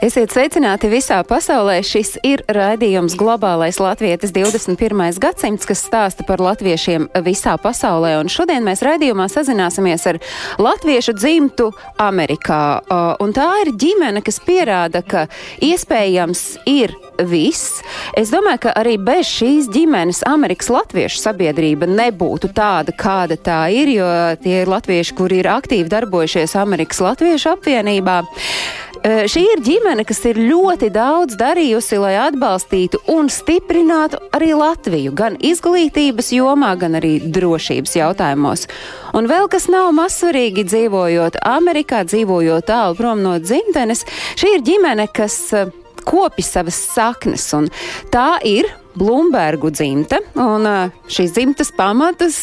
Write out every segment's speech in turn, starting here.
Esiet sveicināti visā pasaulē. Šis ir raidījums Globālais Latvijas 21. gadsimts, kas stāsta par latviešiem visā pasaulē. Un šodien mēs raidījumā sazināsimies ar latviešu dzimtu Amerikā. Un tā ir ģimene, kas pierāda, ka iespējams ir viss. Es domāju, ka arī bez šīs ģimenes Amerikas latviešu sabiedrība nebūtu tāda, kāda tā ir, jo tie ir latvieši, kuri ir aktīvi darbojušies Amerikas Latviešu apvienībā. Šī ir ģimene, kas ir ļoti daudz darījusi, lai atbalstītu un stiprinātu arī Latviju, gan izglītības jomā, gan arī drošības jautājumos. Un vēl kas nav mazsvarīgi dzīvojot Amerikā, dzīvojot tālu prom no dzimtenes, šī ir ģimene, kas kopi savas saknes, un tā ir Blūmbergu dzimta, un šīs dzimtas pamatus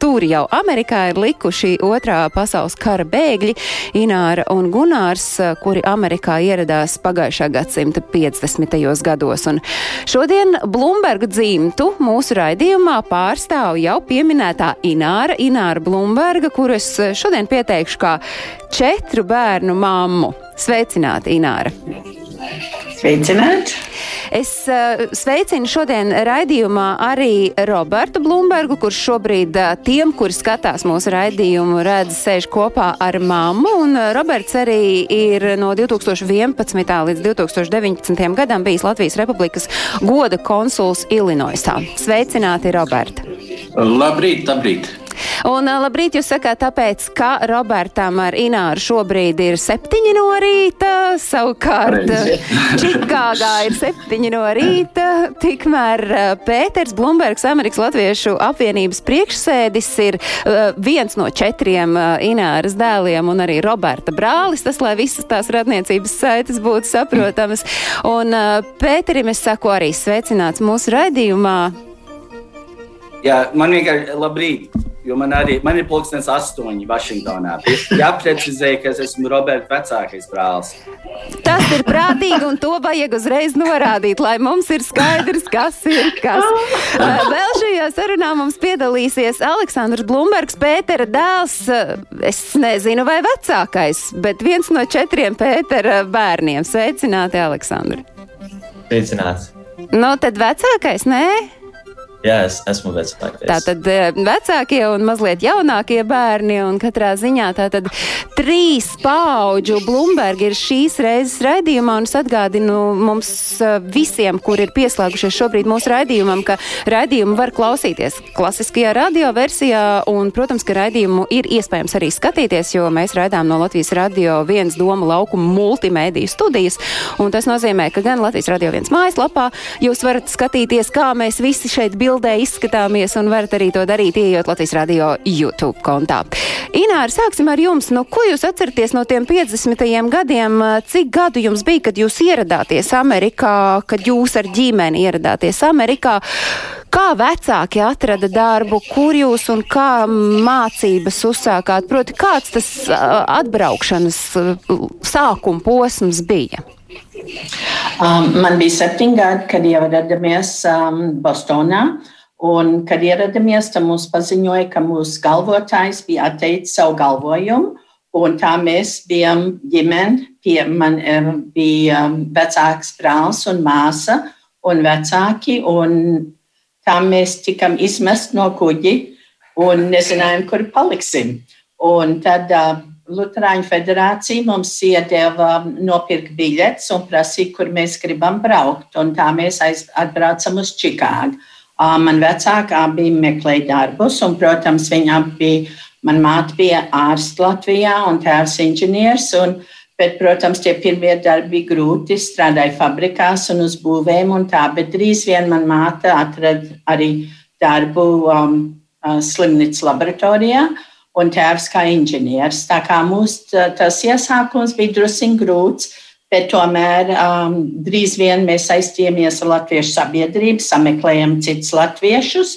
tur jau Amerikā ir likuši otrā pasaules kara bēgļi Ināra un Gunārs, kuri Amerikā ieradās pagājušā gadsimta 50. gados. Un šodien Blūmbergu dzimtu mūsu raidījumā pārstāv jau pieminētā Ināra, Ināra Blūmberga, kuru es šodien pieteikšu kā četru bērnu mammu. Sveicināti, Ināra! Sveicināti! Es uh, sveicinu šodien raidījumā arī Robertu Blūmbergu, kurš šobrīd uh, tiem, kuri skatās mūsu raidījumu, redz sēž kopā ar mammu. Un uh, Roberts arī ir no 2011. līdz 2019. gadam bijis Latvijas Republikas goda konsuls Illinoisā. Sveicināti, Roberta! Labrīt, labrīt! Un labrīt, jūs sakāt, tāpēc, ka Robertam ar Ināru šobrīd ir septiņi no rīta, savukārt Čikāgā ir septiņi no rīta, tikmēr Pēters Blumbergs, Amerikas Latviešu apvienības priekšsēdis, ir viens no četriem Ināras dēliem un arī Roberta brālis, tas, lai visas tās radniecības saites būtu saprotamas. Un Pēterim es saku arī sveicināts mūsu raidījumā. Jā, man vienkārši labrīt. Jo man arī man ir pulkstenis astoņi Vašingtonā. Jāprecizē, ka es esmu Roberts vecākais brālis. Tas ir prātīgi, un to vajag uzreiz norādīt, lai mums ir skaidrs, kas ir kas. Vēl šajā sarunā mums piedalīsies Aleksandrs Blumbergs, Pētera dēls. Es nezinu, vai vecākais, bet viens no četriem Pētera bērniem. Sveicināti, Aleksandri! Sveicināts! Nu, tad vecākais, nē? Jā, es esmu vecākais. Tā tad vecākie un mazliet jaunākie bērni, un katrā ziņā tā tad trīs paudžu Blumbergi ir šīs reizes raidījumā, un es atgādinu mums visiem, kur ir pieslēgušies šobrīd mūsu raidījumam, ka raidījumu var klausīties klasiskajā radio versijā, un, protams, ka raidījumu ir iespējams arī skatīties, jo mēs raidām no Latvijas radio viens doma laukuma multimēdiju studijas, un tas nozīmē, ka gan Latvijas radio viens mājaslapā jūs varat skatīties, kā mēs visi šeit bildējam bildē izskatāmies un varat arī to darīt, ieejot Latvijas radio YouTube kontā. Ināra, sāksim ar jums. Nu, ko jūs atceraties no tiem 50. gadiem? Cik gadu jums bija, kad jūs ieradāties Amerikā, kad jūs ar ģimeni ieradāties Amerikā? Kā vecāki atrada darbu, kur jūs un kā mācības uzsākāt? Proti, kāds tas atbraukšanas sākuma posms bija? Um, man bija septiņi gadi, kad ieradāmies um, Bostonā. Un, kad ieradāmies, tad mums paziņoja, ka mūsu galvotājs bija atteicis savu galvojumu. Un tā mēs bijām ģimene. Pie man um, bija vecāks brālis un māsa un vecāki. Un tā mēs tikām izmest no kuģi un nezinājām, kur paliksim. Un tad uh, Lutāņu federācija mums iedeva nopirkt biļetes un prasīja, kur mēs gribam braukt. Un tā mēs atbraucam uz Čikāgu. Man vecākā bija meklēja darbus, un, protams, viņa bija, man māte bija ārsts Latvijā un tēvs inženieris. Un, bet, protams, tie pirmie darbi bija grūti. Strādāja fabrikās un uz būvēm un tā, bet drīz vien man māte atrada arī darbu um, slimnīcas laboratorijā. Uh, un tēvs kā inženieris. Tā kā mūsu tas iesākums bija drusku grūts, bet tomēr um, drīz vien mēs saistījāmies ar Latviešu sabiedrību, sameklējām citus latviešus,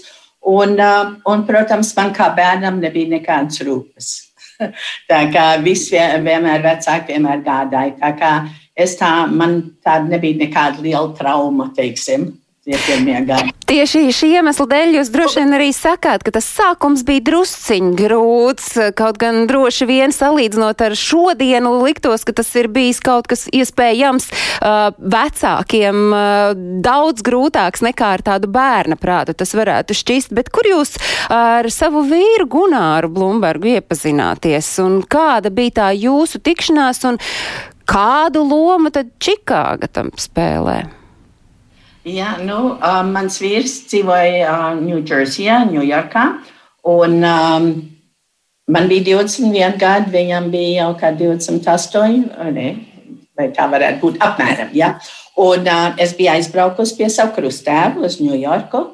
un, uh, un, protams, man kā bērnam nebija nekādas rūpes. Tā kā viss vienmēr vecāki vienmēr gādāja. Tā kā es tā, man tāda nebija nekāda liela trauma, teiksim tie pirmie gadi. Tieši šī iemesla dēļ jūs droši vien arī sakāt, ka tas sākums bija drusciņ grūts, kaut gan droši vien salīdzinot ar šodienu liktos, ka tas ir bijis kaut kas iespējams uh, vecākiem uh, daudz grūtāks nekā ar tādu bērna prātu tas varētu šķist, bet kur jūs ar savu vīru Gunāru Blumbergu iepazināties un kāda bija tā jūsu tikšanās un kādu lomu tad Čikāga tam spēlē? Jā, nu, um, mans vīrs dzīvoja uh, Ņūdžersijā, Ņujorkā. Un um, man bija 21 gadi, viņam bija jau kā 28, ne, vai tā varētu būt apmēram. Ja? Un uh, es biju aizbraukusi pie savu krustēvu uz Ņujorku.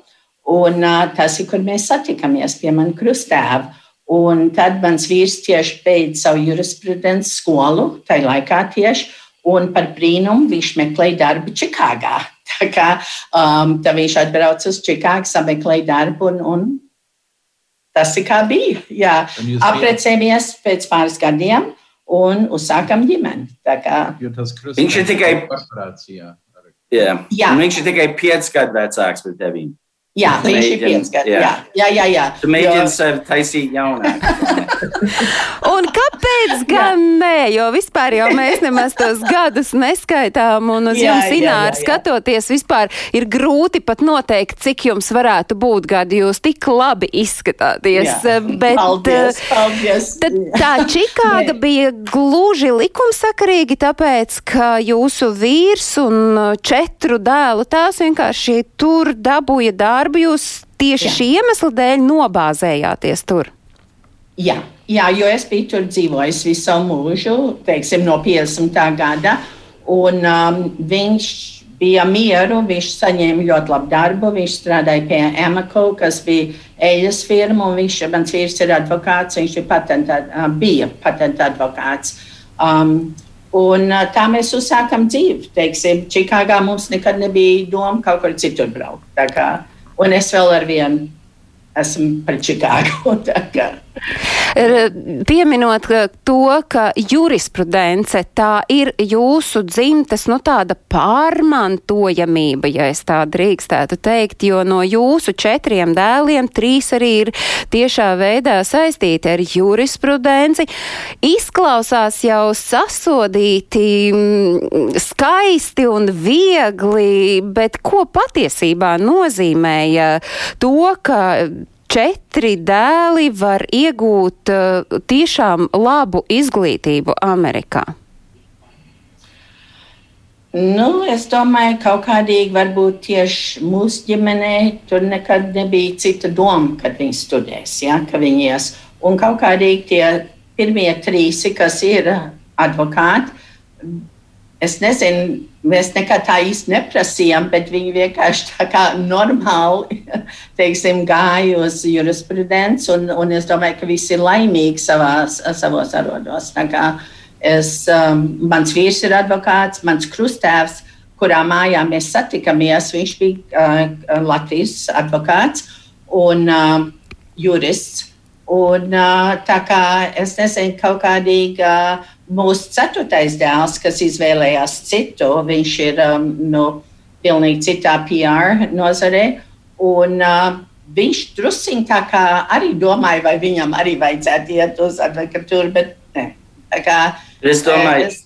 Un uh, tas ir, kur mēs satikāmies pie manas krustēva. Un tad mans vīrs tieši beidza savu jurisprudences skolu, tajā laikā tieši, un par brīnumu viņš meklēja darbu Čikāgā. Tā kā um, viņš atbrauca uz Čikāgu, sameklēja darbu, un, un tas ir kā bija. Jā, apprecējamies pēc pāris gadiem un uzsākam ģimeni. Viņš ir tikai. Jā. Jā. Viņš ir tikai pieci gadu vecāks par tevi. Jā, tu viņš ir pieci gadi. Jā, jā, jā. jā. Tu mēģini jo... sevi taisīt jaunāk. un kāpēc gan nē? Jo vispār jau mēs nemaz tos gadus neskaitām, un uz jā, jums ināri skatoties, vispār ir grūti pat noteikt, cik jums varētu būt gadi. Jūs tik labi izskatāties. Jā. Bet paldies, paldies. Tad, tā Čikāga bija gluži likumsakarīgi, tāpēc, ka jūsu vīrs un četru dēlu tās vienkārši tur dabūja darbu jūs tieši Jā. šī iemesla dēļ nobāzējāties tur? Jā, jā, jo es biju tur dzīvojis visu mūžu, teiksim, no 50. gada. Un um, viņš bija mieru, viņš saņēma ļoti labu darbu. Viņš strādāja pie Emaco, kas bija eļas firma, viņš, mans vīrs ir advokāts, viņš ir patentā, uh, bija patenta advokāts. Um, Un tā mēs uzsākām dzīvi. Teiksim, Čikāgā mums nekad nebija doma kaut kur citur braukt. Un es vēl ar vienu esmu par Čikāgu. Pieminot to, ka jurisprudence tā ir jūsu dzimtes, nu tāda pārmantojamība, ja es tā drīkstētu teikt, jo no jūsu četriem dēliem trīs arī ir tiešā veidā saistīti ar jurisprudenci. Izklausās jau sasodīti, mm, skaisti un viegli, bet ko patiesībā nozīmēja to, ka četri dēli var iegūt uh, tiešām labu izglītību Amerikā? Nu, es domāju, ka kaut kādīgi varbūt tieši mūsu ģimenē tur nekad nebija cita doma, kad viņi studēs, ja, ka viņi ies. Un kaut kādīgi tie pirmie trīs, kas ir advokāti, es nezinu, mēs nekad tā īsti neprasījām, bet viņi vienkārši tā kā normāli teiksim, gāja uz jurisprudenci. Un, un es domāju, ka visi ir laimīgi savās, savos arodos. Es, um, mans vīrs ir advokāts, mans krustēvs, kurā mājā mēs satikāmies, viņš bija uh, Latvijas advokāts un uh, jurists. Un, uh, tā kā es nezinu, kaut kādīgi uh, mūsu ceturtais dēls, kas izvēlējās citu, viņš ir um, no pilnīgi citā PR nozarē. Un, uh, viņš druskuļi tā kā arī domāja, vai viņam arī vajadzētu iet uz advokatūru, bet ne. Kā, es domāju, es...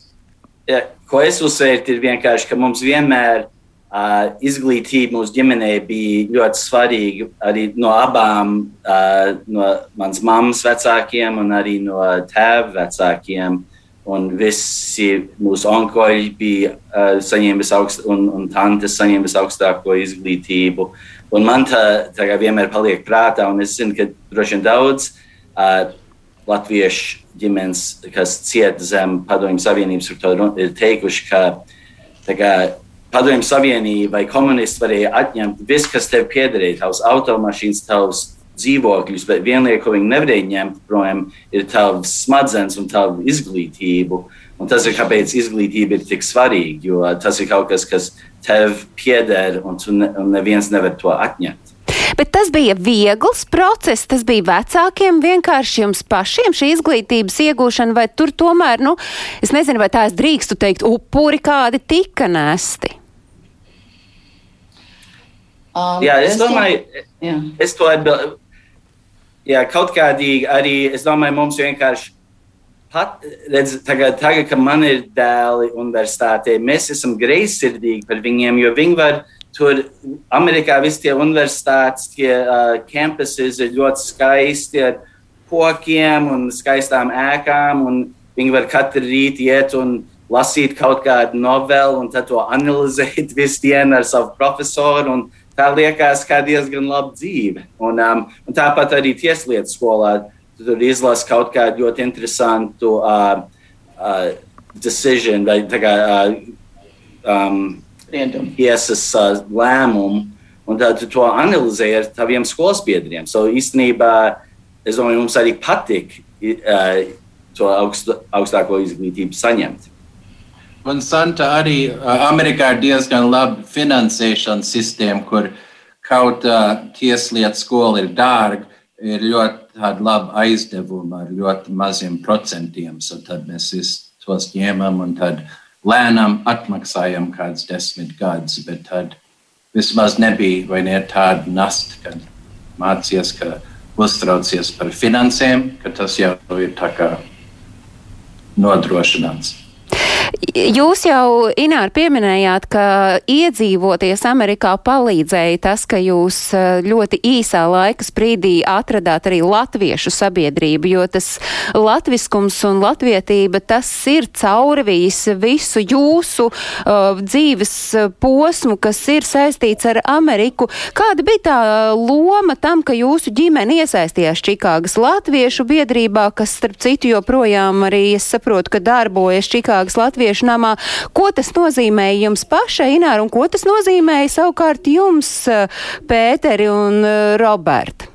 Ja, ko es uzsvēru, ir vienkārši, ka mums vienmēr Uh, izglītība mūsu ģimenē bija ļoti svarīga arī no abām, uh, no manas mammas vecākiem un arī no tēva vecākiem. Un visi mūsu onkoļi bija uh, saņēmuši augstu, un, un tantes saņēmuši augstāko izglītību. Un man tā, tā vienmēr paliek prātā, un es zinu, ka droši vien daudz uh, latviešu ģimenes, kas cieta zem Padomju Savienības, ir teikuši, ka kā, Padomju Savienība vai komunisti varēja atņemt visu, kas tev piederēja, tavs automašīnas, tavs dzīvokļus, bet vienlaikus, ko viņi nevarēja ņemt prom, ir tavs smadzenes un tava izglītība. Un tas ir kāpēc izglītība ir tik svarīga, jo tas ir kaut kas, kas tev pieder un, ne, un neviens nevar to atņemt. Bet tas bija viegls process, tas bija vecākiem vienkārši jums pašiem šī izglītības iegūšana, vai tur tomēr, nu, es nezinu, vai tā es drīkstu teikt, upuri kādi tika nesti? Um, jā, es, domāju, jā. es to atbildu. Jā, kaut kādīgi arī es domāju, mums vienkārši pat, redz, tagad, tagad, kad man ir dēli universitātē, mēs esam greizsirdīgi par viņiem, jo viņi var tur, Amerikā visi tie universitātes, tie uh, campuses ir ļoti skaisti ar kokiem un skaistām ēkām, un viņi var katru rītu iet un lasīt kaut kādu novelu un tad to analizēt visu dienu ar savu profesoru. Tā liekas kā diezgan laba dzīve. Un, um, un tāpat arī tieslietu skolā tu tur izlasi kaut kādu ļoti interesantu uh, uh, decision vai kā, uh, um, tiesas uh, lēmumu, un tad tu to analizē ar taviem skolsbiedriem. So, īstenībā es domāju, mums arī patīk uh, to augstu, augstāko izglītību saņemt. Un Santa arī uh, Amerikā ir diezgan laba finansēšanas sistēma, kur kaut uh, tieslietu skola ir dārga, ir ļoti laba aizdevuma ar ļoti maziem procentiem. So tad mēs tos ņēmām un tad lēnām atmaksājām kādus desmit gadus. Bet tad vismaz nebija vai ne tāda nasta, kad mācījies, ka uztraucies par finansēm, ka tas jau ir tā kā nodrošināts. Jūs jau, Inār, pieminējāt, ka iedzīvoties Amerikā palīdzēja tas, ka jūs eh, ļoti īsā laika sprīdī atradāt arī latviešu sabiedrību, jo tas latviskums un latvietība, tas ir caurvījis visu jūsu uh, dzīves posmu, kas ir saistīts ar Ameriku. Kāda bija tā loma tam, ka jūsu ģimene iesaistījās Čikāgas latviešu biedrībā, kas, starp citu, joprojām arī, es saprotu, ka darbojas Čikāgas latviešu namā. Ko tas nozīmēja jums pašai, Ināra, un ko tas nozīmēja savukārt jums, Pēteri un eh, Roberta?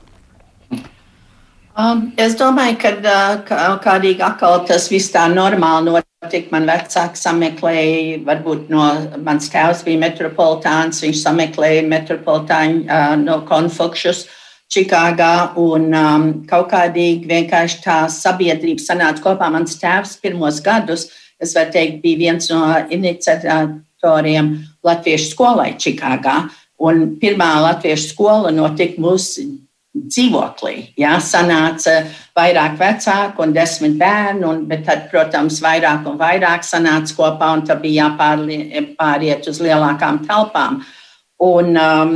Um, es domāju, ka uh, kādīgi atkal tas viss tā normāli notika. Man vecāki sameklēja, varbūt no mans tēvs bija metropolitāns, viņš sameklēja metropolitāņu uh, no konflikšus Čikāgā un um, kaut kādīgi vienkārši tā sabiedrība sanāca kopā. Mans tēvs pirmos gadus es varu teikt, bija viens no iniciatoriem Latviešu skolai Čikāgā. Un pirmā latviešu skola notika mūsu dzīvoklī. Jā, sanāca vairāk vecāku un desmit bērnu, un, bet tad, protams, vairāk un vairāk sanāca kopā, un tad bija jāpāriet uz lielākām telpām. Un, um,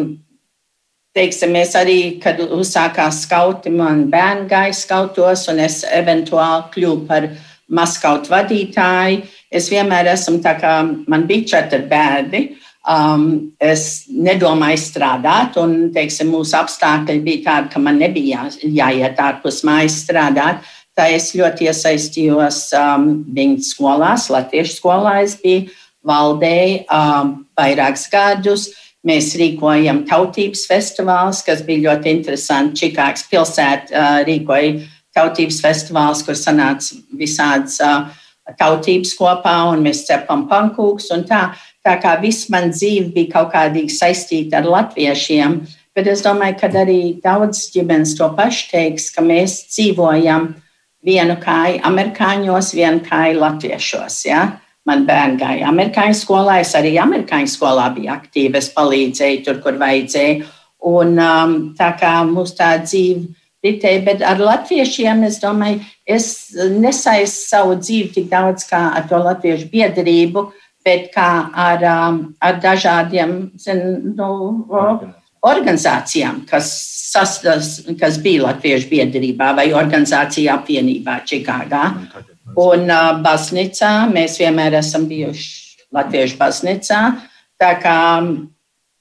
teiksim, mēs arī, kad uzsākās skauti, man bērni gāja skautos, un es eventuāli kļuvu par maskautu vadītāji. Es vienmēr esmu tā kā man bija četri bērni. Um, es nedomāju strādāt, un teiksim, mūsu apstākļi bija tādi, ka man nebija jā, jāiet ārpus mājas strādāt. Tā es ļoti iesaistījos um, viņu skolās, Latviešu skolā. Es biju valdēji um, vairākus gadus. Mēs rīkojam tautības festivāls, kas bija ļoti interesanti. Čikāgas pilsēta uh, rīkoja tautības festivāls, kur sanāca visādas tautības kopā, un mēs cepam pankūks. Tā, tā kā viss man dzīve bija kaut kādīgi saistīta ar latviešiem, bet es domāju, ka arī daudz ģimenes to pašu teiks, ka mēs dzīvojam vienu kāju amerikāņos, vienu kāju latviešos. Ja? Man bērni gāja amerikāņu skolā, es arī amerikāņu skolā biju aktīva, es palīdzēju tur, kur vajadzēja. Un um, tā kā mūsu tā dzīve ritēja, bet ar latviešiem es domāju, es nesaistu savu dzīvi tik daudz kā ar to latviešu biedrību, bet kā ar, um, ar dažādiem zin, nu, organizācijām, kas, sastas, kas bija Latviešu biedrībā vai organizācijā apvienībā Čikāgā. Un uh, baznīcā mēs vienmēr esam bijuši Latviešu baznīcā. Tā kā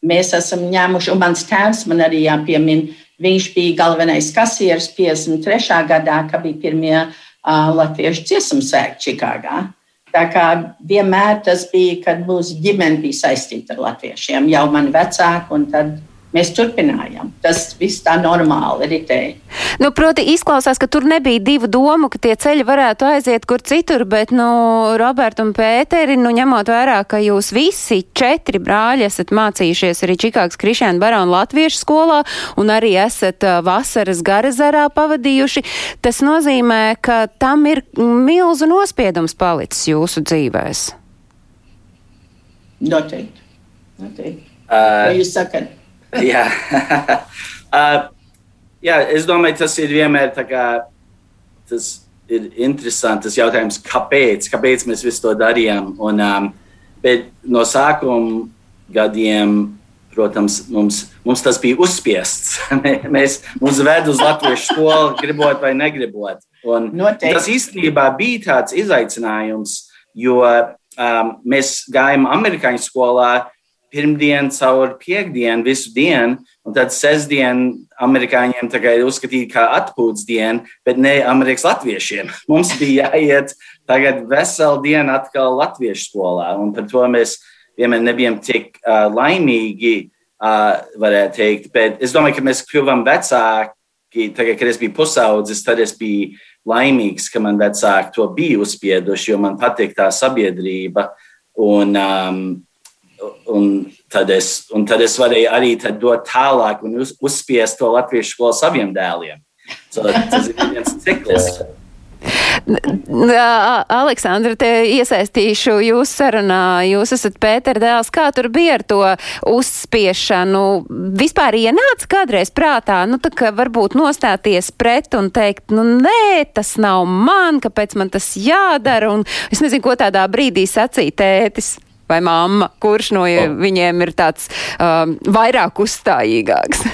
mēs esam ņēmuši, un mans tēvs man arī jāpiemina, Viņš bija galvenais kasieris 53. gadā, kad bija pirmie uh, latviešu dziesmu svētki Čikāgā. Tā kā vienmēr tas bija, kad mūsu ģimene bija saistīta ar latviešiem, jau mani vecāki un tad mēs turpinājām. Tas viss tā normāli ritēja. Nu, proti, izklausās, ka tur nebija divu domu, ka tie ceļi varētu aiziet kur citur, bet, nu, Roberta un Pēteri, nu, ņemot vērā, ka jūs visi četri brāļi esat mācījušies arī Čikāgas Krišēna Barona Latviešu skolā un arī esat vasaras Garezarā pavadījuši, tas nozīmē, ka tam ir milzu nospiedums palicis jūsu dzīvēs. Noteikti. Noteikti. Uh, Vai jūs sakat? jā. uh, jā, es domāju, tas ir vienmēr kā, tas ir interesants jautājums, kāpēc, kāpēc mēs visu to darījām. Un, um, bet no sākuma gadiem, protams, mums, mums tas bija uzspiests. mēs mums ved uz latviešu skolu, gribot vai negribot. Un Noteikti. tas īstenībā bija tāds izaicinājums, jo um, mēs gājām amerikāņu skolā pirmdienu caur piekdienu visu dienu, un tad sestdienu amerikāņiem ir uzskatīta kā atpūtas diena, bet ne amerikāņu latviešiem. Mums bija jāiet tagad veselu dienu atkal latviešu skolā, un par to mēs vienmēr nebijām tik uh, laimīgi, uh, varētu teikt. Bet es domāju, ka mēs kļuvām vecāki. Tagad, kad es biju pusaudzis, tad es biju laimīgs, ka man vecāki to bija uzspieduši, jo man patīk tā sabiedrība. Un, um, un, tad es, un tad es varēju arī dot tālāk un uz, uzspiest to latviešu skolu saviem dēliem. So, tas ir viens cikls. Aleksandra, te iesaistīšu jūs sarunā. Jūs esat Pētera dēls. Kā tur bija ar to uzspiešanu? Vispār ienāca kādreiz prātā, nu tā kā varbūt nostāties pret un teikt, nu nē, tas nav man, kāpēc man tas jādara. Un es nezinu, ko tādā brīdī sacīja tētis vai mamma, kurš no oh. viņiem ir tāds um, vairāk uzstājīgāks?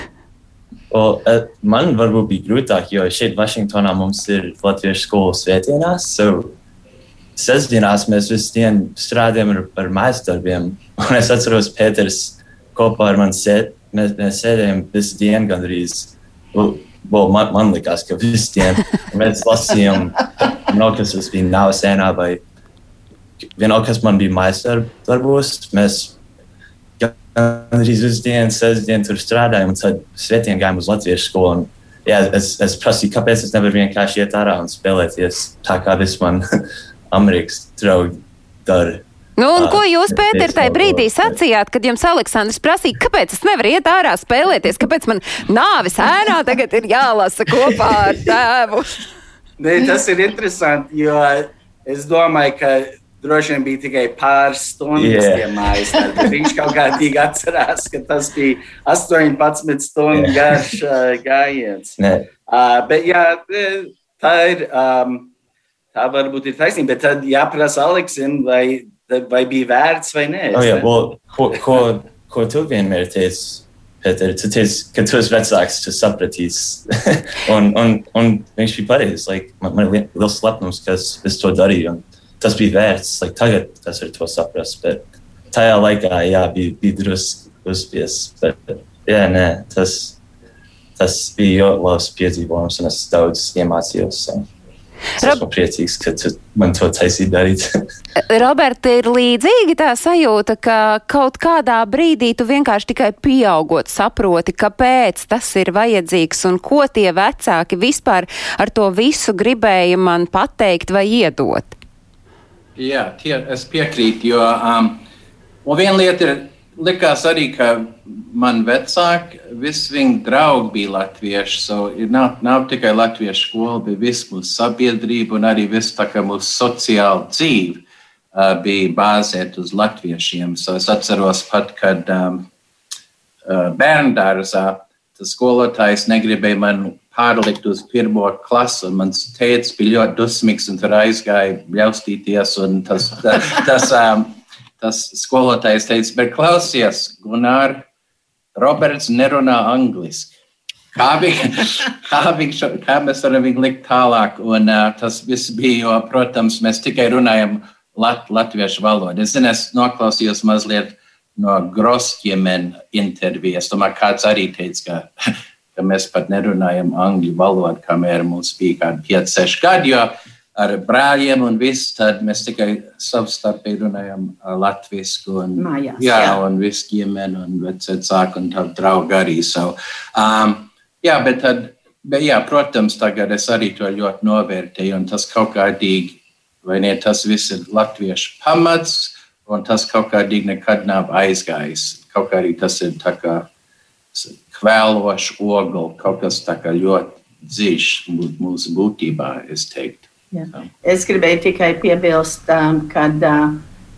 Well, man varbūt bija grūtāk, jo šeit Vašingtonā mums ir latviešu skolas svētdienās. So sestdienās mēs visu dienu strādājam ar, ar mājasdarbiem. Un es atceros, Pēters kopā ar mani sēd, mēs, mēs sēdējām visu dienu gandrīz. Well, man, man likās, ka visu dienu mēs lasījām, no kas tas bija nav sēnā vai vienalga, kas man bija mājas darbos, mēs gandrīz visu dienu, sestdienu tur strādājām, un tad svētdien gājām uz latviešu skolu. Un, jā, es, es prasīju, kāpēc es nevaru vienkārši iet ārā un spēlēties tā, kā visi man Amerikas draugi dara. Nu, un ko jūs, Pēter, tajā brīdī sacījāt, kad jums Aleksandrs prasīja, kāpēc es nevaru iet ārā spēlēties, kāpēc man nāvis ēnā tagad ir jālasa kopā ar tēvu? ne, tas ir interesanti, jo es domāju, ka droši vien bija tikai pāris stundas yeah. mājas. Viņš kaut kādīgi atcerās, ka tas bija 18 stundu yeah. garš uh, gājiens. Uh, bet jā, tā ir. Um, Tā varbūt ir taisnība, bet tad jāprasa Aleksim, vai, vai bija vērts vai nē. Oh, jā, well, ko, ko, ko tu vienmēr teici? Pēter, tu teici, ka tu esi vecāks, tu sapratīsi. un, un, un viņš bija pareizs. Like, man, man ir liels lepnums, ka es, es to darīju. Un, tas bija vērts. Like, tagad tas ir to saprast, bet tajā laikā jā, bija, bija drusku uzspiests. Bet, jā, nē, tas, tas bija ļoti labs piedzīvojums, un es daudz iemācījos. So. Es esmu Rob... priecīgs, ka tu man to taisīji darīt. Roberta, ir līdzīga tā sajūta, ka kaut kādā brīdī tu vienkārši tikai pieaugot saproti, kāpēc tas ir vajadzīgs un ko tie vecāki vispār ar to visu gribēja man pateikt vai iedot. Jā, tie, es piekrītu, jo um, viena lieta ir, likās arī, ka man vecāki, visi viņu draugi bija latvieši. So, nav, nav tikai latviešu skola, bet viss mūsu sabiedrība un arī viss tā kā mūsu sociāla dzīve uh, bija bāzēta uz latviešiem. So, es atceros pat, kad um, uh, bērndārzā tas skolotājs negribēja man pārlikt uz pirmo klasi. Mans tēvs bija ļoti dusmīgs un tur aizgāja bļaustīties. Tas, tas, tas, tas skolotājs teica, bet klausies, Gunār, Roberts nerunā angliski. Kā, viņa, kā, viņš, kā mēs varam viņu likt tālāk? Un, uh, tas viss bija, jo, protams, mēs tikai runājam lat, latviešu valodu. Es, zinu, es noklausījos mazliet no Grosķiemena intervijas. Tomēr kāds arī teica, ka ka mēs pat nerunājam angļu valodu, kamēr mums bija kādi 5, 6 gadi. Ar brāļiem un viss, tad mēs tikai savstarpēji runājam latviešu. Un, Mājās, jā, jā. un viss ģimene un vecāki un tā draugi arī savu. Um, jā, bet tad, bet jā, protams, tagad es arī to ļoti novērtēju un tas kaut kādīgi, vai ne, tas viss ir latviešu pamats un tas kaut kādīgi nekad nav aizgājis. Kaut kā arī tas ir tā kā kvēlošs ogli, kaut kas tā kā ļoti dziļš mūsu būtībā, es teiktu. Jā. Es gribēju tikai piebilst, um, kad, uh,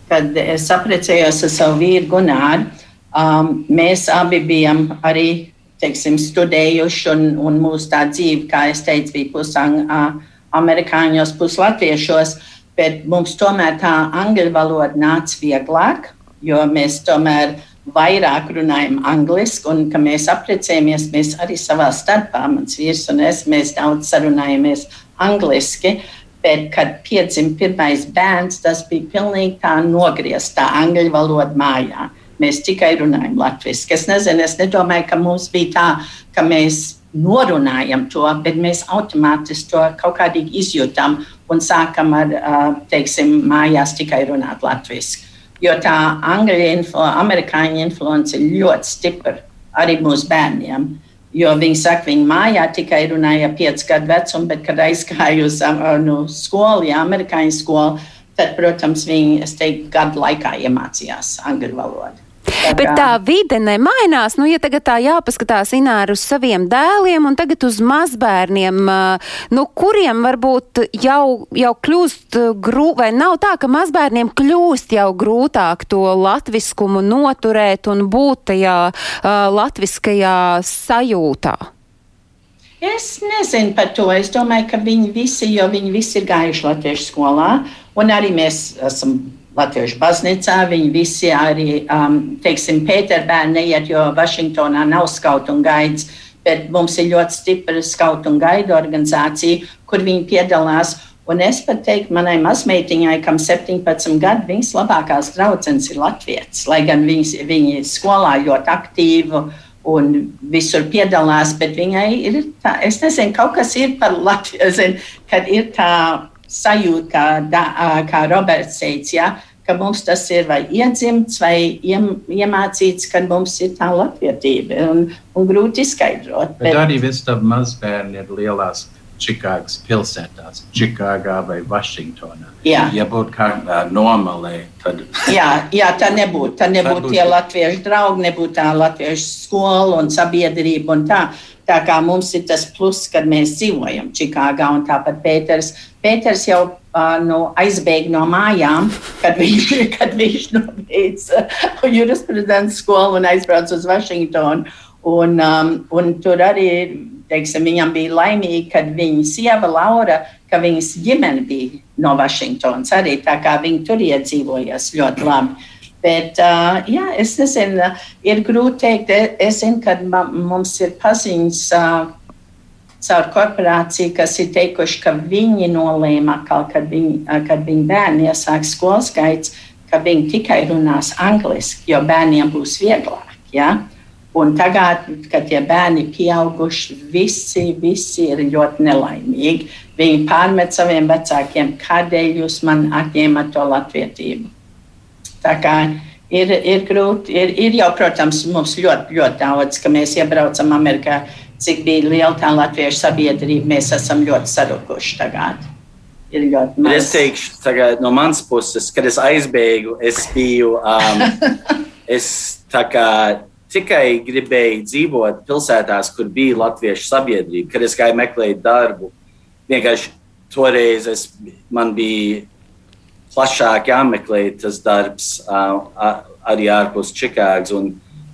kad es apprecējos ar savu vīru Gunāru. Um, mēs abi bijām arī teiksim, studējuši, un, un mūsu tā dzīve, kā es teicu, bija pusang, uh, amerikāņos, puslatviešos. Bet mums tomēr tā angļu valoda nāca vieglāk, jo mēs tomēr vairāk runājam angliski, un kad mēs apprecējamies, mēs arī savā starpā, mans vīrs un es, mēs daudz sarunājamies angliski. Bet, kad piedzima pirmais bērns, tas bija pilnīgi tā nogriezta, angļu valoda mājā. Mēs tikai runājam latviešu. Es nezinu, es nedomāju, ka mums bija tā, ka mēs norunājam to, bet mēs automātiski to kaut kādīgi izjūtam un sākam ar, teiksim, mājās tikai runāt latviešu. Jo tā angļu info, amerikāņu influence ir ļoti stipra arī mūsu bērniem. Jo viņi saka, viņi mājā tikai runāja piecu gadu vecumu, bet, kad aizgāja uz nu, skolu, ja amerikāņu skolu, tad, protams, viņi, es teiktu, gadu laikā iemācījās angļu valodu. Bet tā vide nemainās. Nu, ja tagad tā jāpaskatās Ināra uz saviem dēliem un tagad uz mazbērniem, nu, kuriem varbūt jau, jau kļūst grūti, vai nav tā, ka mazbērniem kļūst jau grūtāk to latviskumu noturēt un būt tajā uh, latviskajā sajūtā? Es nezinu par to. Es domāju, ka viņi visi, jo viņi visi ir gājuši latviešu skolā, un arī mēs esam Latviešu baznīcā. Viņi visi arī, um, teiksim, Pēterbērni neiet, jo Vašingtonā nav skautu un gaids, bet mums ir ļoti stipra skautu un gaidu organizācija, kur viņi piedalās. Un es pat teiktu, manai mazmeitiņai, kam 17 gadi, viņas labākās draudzenes ir latviešu. Lai gan viņas, viņa skolā ļoti aktīva un visur piedalās, bet viņai ir tā, es nezinu, kaut kas ir par Latviju, kad ir tā sajūta, kā, da, kā Roberts teica, ja, ka mums tas ir vai iedzimts, vai iem, iemācīts, ka mums ir tā latvietība un, un grūti izskaidrot. Bet, bet arī visi tavi mazbērni ir lielās Čikāgas pilsētās, Čikāgā vai Vašingtonā. Jā. Ja būtu kādā nomalē, tad. jā, jā, tā nebūtu. Tā nebūtu tie latviešu draugi, nebūtu tā latviešu skola un sabiedrība un tā. Tā kā mums ir tas pluss, kad mēs dzīvojam Čikāgā un tāpat Pēters. Pēters jau uh, nu, aizbēga no mājām, kad viņš, kad viņš nobeidza jurisprudents skolu un aizbrauca uz Vašingtonu. Un, um, un tur arī teiksim, viņam bija laimīgi, kad viņa sieva Laura, ka viņas ģimene bija no Vašingtonas arī tā kā viņi tur iedzīvojās ļoti labi. Bet, uh, jā, es nezinu, ir grūti teikt, es zinu, ka mums ir paziņas uh, caur korporāciju, kas ir teikuši, ka viņi nolēma, kad, viņi, kad viņi bērni iesāk skolas gaits, ka viņi tikai runās angliski, jo bērniem būs vieglāk. Ja? Un tagad, kad tie bērni ir pieauguši, visi, visi ir ļoti nelaimīgi. Viņi pārmet saviem vecākiem, kādēļ jūs man atņēmat to latvietību. Tā kā ir, ir grūti, ir, ir jau, protams, mums ļoti, ļoti daudz, ka mēs iebraucam Amerikā, cik bija liela tā latviešu sabiedrība, mēs esam ļoti sarukuši tagad. Ir ļoti maz. Es teikšu, tagad, no manas puses, kad es aizbēgu, es biju. Um, es kā tikai gribēju dzīvot pilsētās, kur bija latviešu sabiedrība. Kad es gāju meklēt darbu, vienkārši toreiz es, man bija plašāk jāmeklē tas darbs arī ārpus Čikāgas.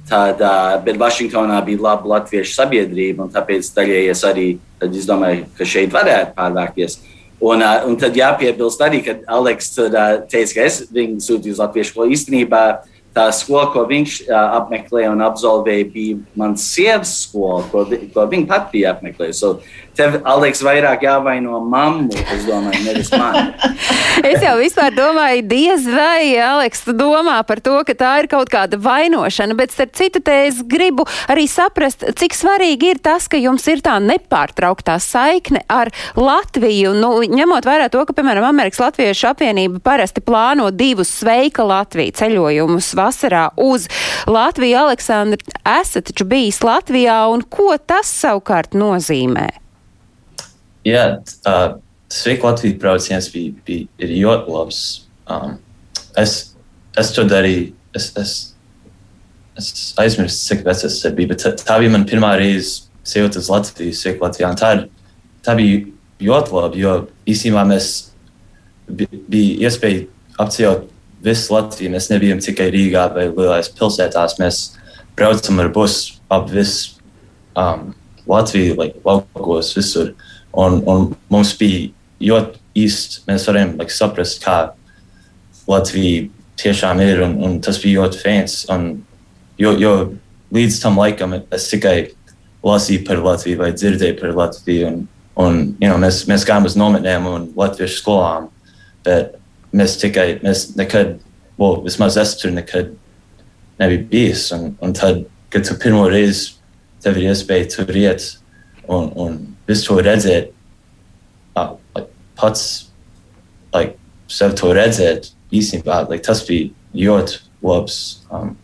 Tad, bet Vašingtonā bija laba latviešu sabiedrība, un tāpēc daļēji es arī domāju, ka šeit varētu pārvākties. Un, un tad jāpiebilst arī, ka Aleks teica, ka es viņu sūtīju uz latviešu skolu. Īstenībā tā skola, ko viņš apmeklēja un absolvēja, bija mans sievas skola, ko, vi, ko viņa pati bija apmeklējusi. So, tev, Aleks, vairāk jāvaino mammu, es domāju, nevis man. es jau vispār domāju, diez vai Aleks domā par to, ka tā ir kaut kāda vainošana, bet starp citu te es gribu arī saprast, cik svarīgi ir tas, ka jums ir tā nepārtrauktā saikne ar Latviju. Nu, ņemot vērā to, ka, piemēram, Amerikas Latviešu apvienība parasti plāno divus sveika Latviju ceļojumus vasarā uz Latviju. Aleksandra, esat taču bijis Latvijā, un ko tas savukārt nozīmē? Jā, uh, Sveika Latvijas brauciens bija, bija ļoti labs. Um, es, es to darīju. Es, es, es aizmirsu, cik vecs es biju, bet tā, tā bija mana pirmā reize ceļot uz Latviju, Sveika Latvijā. Tā, tā bija ļoti labi, jo īstenībā mēs bija iespēja apceļot visu Latviju. Mēs nebijām tikai Rīgā vai lielās pilsētās. Mēs braucam ar busu ap visu um, Latviju, like, laukos, visur. Un, un mums bija ļoti īsti, mēs varējām like, saprast, kā Latvija tiešām ir, un, un tas bija ļoti fēns. Jo, jo līdz tam laikam es tikai lasīju par Latviju vai dzirdēju par Latviju. Un, un, you know, mēs, mēs gājām uz nometnēm un latviešu skolām, bet mēs tikai, mēs nekad, well, vismaz es tur nekad nebiju bijis. Un, un tad, kad tu pirmo reizi tev ir iespēja tur iet un, un visu to redzēt, uh, like, pats like, sev to redzēt, īstenībā like, tas bija ļoti labs um,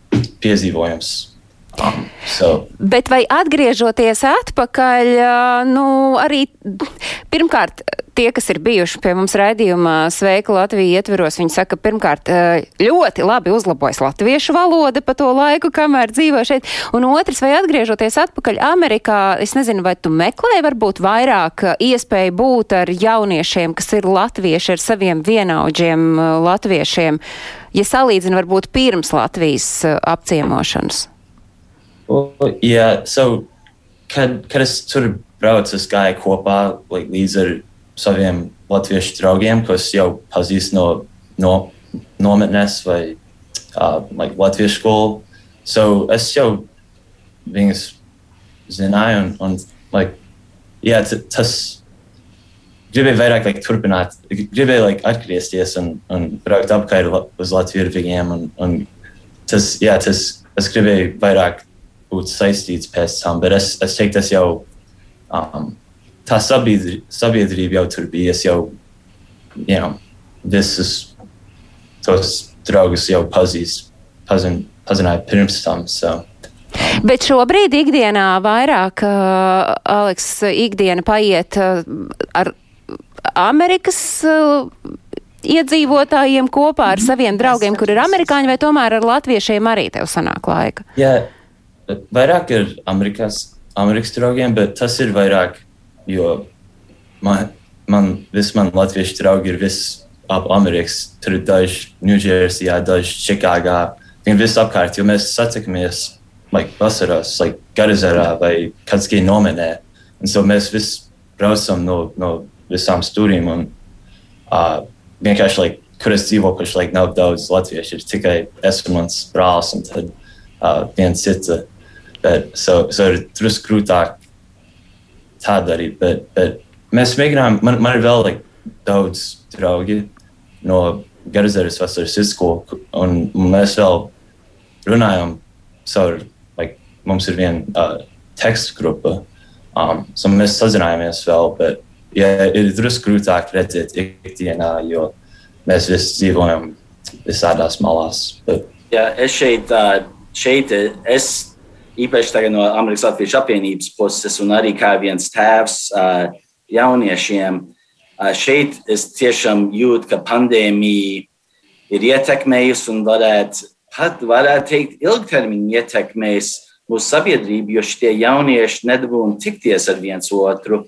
piedzīvojums. Um, so. Bet vai atgriežoties atpakaļ, nu, arī pirmkārt, tie, kas ir bijuši pie mums raidījumā Sveika Latvija ietveros, viņi saka, pirmkārt, ļoti labi uzlabojas latviešu valoda pa to laiku, kamēr dzīvo šeit. Un otrs, vai atgriežoties atpakaļ Amerikā, es nezinu, vai tu meklēji varbūt vairāk iespēju būt ar jauniešiem, kas ir latvieši ar saviem vienaudžiem latviešiem, ja salīdzina varbūt pirms Latvijas apciemošanas? Well, yeah, so, kad, kad es tur braucu, es gāju kopā like, līdz ar saviem latviešu draugiem, kas jau pazīst no, no nometnes vai uh, like, latviešu skolu. So, es jau viņus zināju, un, un like, yeah, tas gribēju vairāk like, turpināt, gribēju like, atgriezties un, un braukt apkārt uz Latviju ar viņiem. Un, un tas, yeah, tas, es gribēju vairāk būt saistīts pēc tam, bet es, es teiktu, tas jau um, tā sabiedrība, sabiedrība jau tur bija. Es jau you know, visus tos draugus jau pazīstu, pazin, pazināju pirms tam. So. Bet šobrīd ikdienā vairāk, uh, Aleks, ikdiena paiet uh, ar Amerikas uh, iedzīvotājiem kopā ar saviem draugiem, kur ir amerikāņi, vai tomēr ar latviešiem arī tev sanāk laika? Jā, vairāk ir Amerikas, Amerikas draugiem, bet tas ir vairāk, jo man, man visi mani latviešu draugi ir visi ap Amerikas. Tur ir daži Ņūdžersijā, daži Čikāgā. Viņi visi apkārt, jo mēs satikamies like, vasarās, like, Garizerā vai Katskī nomenē. Un so mēs visi braucam no, no visām stūrīm un uh, vienkārši, like, kur es dzīvoju, kurš like, nav daudz latviešu, ir tikai es un mans brālis un tad uh, viens cits. Bet so, so ir drusku grūtāk tā darīt. Bet, bet mēs mēģinām, man, man ir vēl like, daudz draugi no Garzaras vasaras izskolu, un mēs vēl runājam caur, like, mums ir viena uh, tekstu grupa, um, so mēs sazinājāmies vēl, bet yeah, ir drusku grūtāk redzēt ikdienā, jo mēs visi dzīvojam visādās malās. Bet... Jā, es šeit, šeit es īpaši no Amerikas Latvijas apvienības puses, un arī kā viens tēvs jauniešiem. Šeit es tiešām jūtu, ka pandēmija ir ietekmējusi un varētu pat varētu teikt, ilgtermiņa ietekmēs mūsu sabiedrību, jo šie jaunieši nedabūna tikties ar viens otru.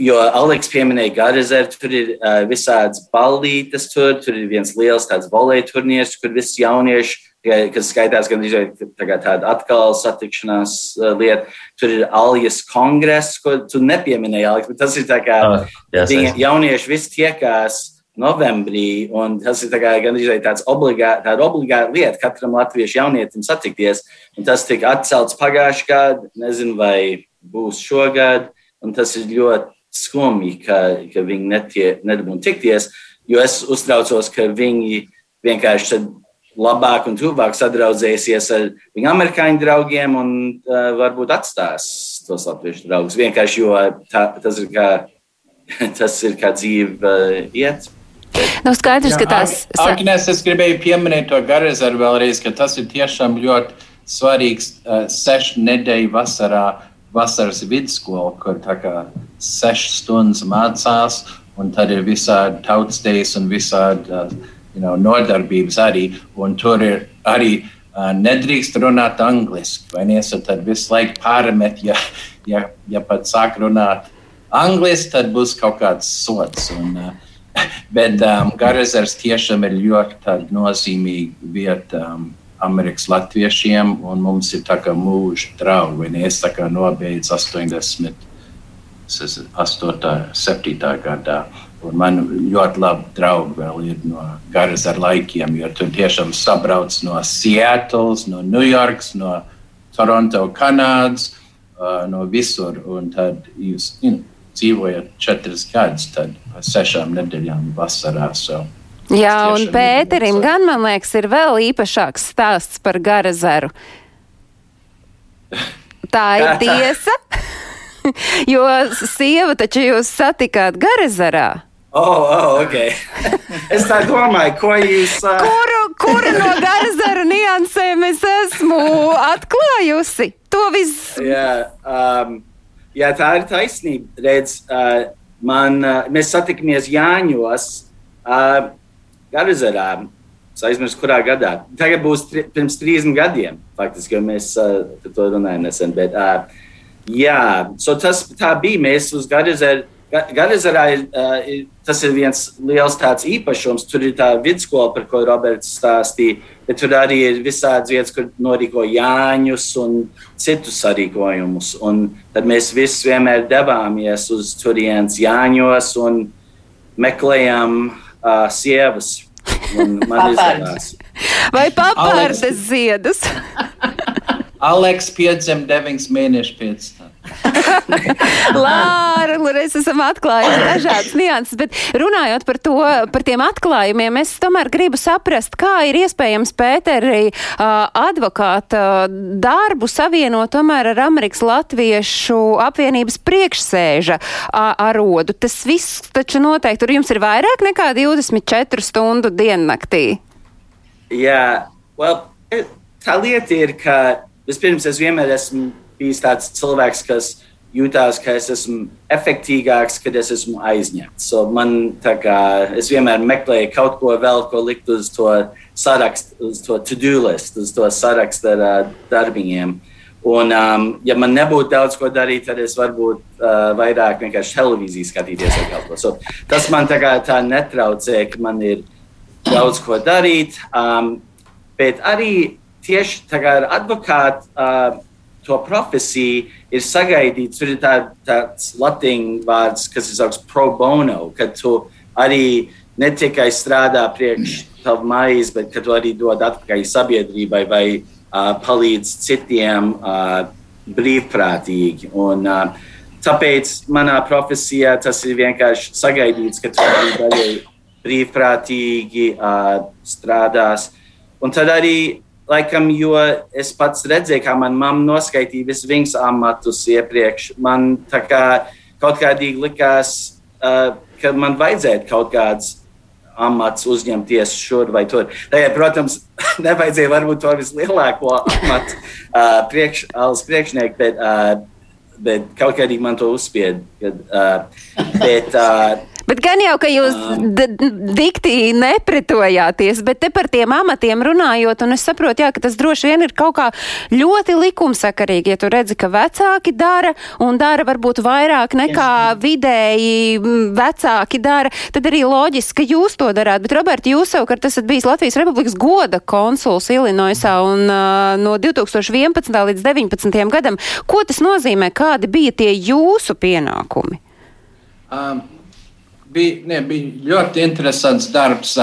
Jo Aleks pieminēja Garizeru, tur ir uh, visādas ballītes, tur, tur ir viens liels tāds volēja turnīrs, kur visi jaunieši kas skaitās gan tāda atkal satikšanās uh, lieta. Tur ir Alijas kongress, ko tu nepieminēji, Aleks, bet tas ir tā kā oh, yes, yes. jaunieši visi tiekās novembrī, un tas ir tā kā, gan tāds obligāti, tāda obligāta lieta katram latviešu jaunietim satikties. Un tas tika atcelts pagājušajā gadā, nezinu, vai būs šogad. Un tas ir ļoti skumji, ka, ka viņi netie, nedabūna tikties, jo es uztraucos, ka viņi vienkārši labāk un tuvāk sadraudzēsies ar viņu amerikāņu draugiem un uh, varbūt atstās tos latviešu draugus. Vienkārši jo tā, tas ir kā, tas ir kā dzīve uh, iet. Nav skaidrs, ka tās. Agnēs, es gribēju pieminēt to Garezaru vēlreiz, ka tas ir tiešām ļoti svarīgs uh, sešu nedēļu vasarā, vasaras vidusskola, kur tā kā sešas stundas mācās, un tad ir visādi tautstejas un visādi uh, you know, nodarbības arī, un tur ir arī uh, nedrīkst runāt angliski, vai ne? So tad visu laiku pārmet, ja, ja, ja pat sāk runāt angliski, tad būs kaut kāds sots. Un, uh, bet um, Garazars tiešām ir ļoti nozīmīga vieta. Um, Amerikas latviešiem, un mums ir tā kā mūža draugi. Es tā kā nobeidzu 80, 8, 7 gadā. Un man ļoti labi draugi vēl ir no garas ar laikiem, jo tur tiešām sabrauc no Seattles, no Ņujorkas, no Toronto, Kanādas, uh, no visur. Un tad jūs you know, dzīvojat četras gadus, tad sešām nedēļām vasarā. So. Jā, un Pēterim gan, man liekas, ir vēl īpašāks stāsts par Garazaru. Tā ir tiesa, jo sieva taču jūs satikāt Garazarā. Oh, oh, okay. es tā domāju, ko jūs. Uh... Kuru, kuru no garzara niansēm es esmu atklājusi? To viss. Jā, um, jā, tā ir taisnība. Redz, uh, man, uh, mēs satikamies Jāņos, uh, Garzarā. Es aizmirsu, kurā gadā. Tagad būs tri, pirms 30 gadiem, faktiski, jo mēs uh, to runājam nesen. Bet, uh, jā, so tas tā bija. Mēs uz Garzaru Garizarā ir, tas ir viens liels tāds īpašums. Tur ir tā vidusskola, par ko Roberts stāstīja, bet tur arī ir visādas vietas, kur norīko Jāņus un citus sarīkojumus. Un tad mēs visi vienmēr devāmies uz turienes Jāņos un meklējām uh, sievas. Man izdevās. Vai papārdes ziedus? Aleks piedzima deviņas mēnešus pēc tam. Lāra, mēs esam atklājuši dažādas nianses, bet runājot par to, par tiem atklājumiem, es tomēr gribu saprast, kā ir iespējams Pēteri advokāta darbu savienot tomēr ar Amerikas Latviešu apvienības priekšsēža arodu. Tas viss taču noteikti tur jums ir vairāk nekā 24 stundu diennaktī. Jā, well, tā lieta ir, ka vispirms es vienmēr esmu bijis tāds cilvēks, kas jūtās, ka es esmu efektīvāks, kad es esmu aizņemts. So man, kā, es vienmēr meklēju kaut ko vēl, ko likt uz to sarakstu, uz to to-do list, uz to sarakstu ar uh, darbiņiem. Un, um, ja man nebūtu daudz ko darīt, tad es varbūt uh, vairāk vienkārši televīziju skatīties vai kaut ko. So, tas man tā, kā, tā netraucē, ka man ir daudz ko darīt. Um, bet arī tieši kā ar advokātu. Uh, to profesiju ir sagaidīts. Tur ir tā, tāds latīņu vārds, kas ir saukts pro bono, ka tu arī ne tikai strādā priekš tavu maizi, bet ka tu arī dod atpakaļ sabiedrībai vai uh, palīdz citiem uh, brīvprātīgi. Un, uh, tāpēc manā profesijā tas ir vienkārši sagaidīts, ka tu arī daļai brīvprātīgi uh, strādās. Un tad arī Laikam, jo es pats redzēju, kā manā mamma noskaitīja visus viņas amatus iepriekš. Man kā, kaut kādīgi likās, uh, ka man vajadzētu kaut kāds amats uzņemties šur vai tur. Tagad, protams, nevajadzēja varbūt to vislielāko amatu uh, priekš, priekšnieku, bet, uh, bet kaut kādīgi man to uzspied. Kad, uh, bet, uh, Bet gan jau, ka jūs dikti nepretojāties, bet te par tiem amatiem runājot, un es saprotu, jā, ka tas droši vien ir kaut kā ļoti likumsakarīgi, ja tu redzi, ka vecāki dara un dara varbūt vairāk nekā vidēji vecāki dara, tad arī loģiski, ka jūs to darāt. Bet, Robert, jūs savukārt esat bijis Latvijas Republikas goda konsuls Illinoisā un uh, no 2011. līdz 2019. gadam. Ko tas nozīmē? Kādi bija tie jūsu pienākumi? Um bija, ne, bija ļoti interesants darbs.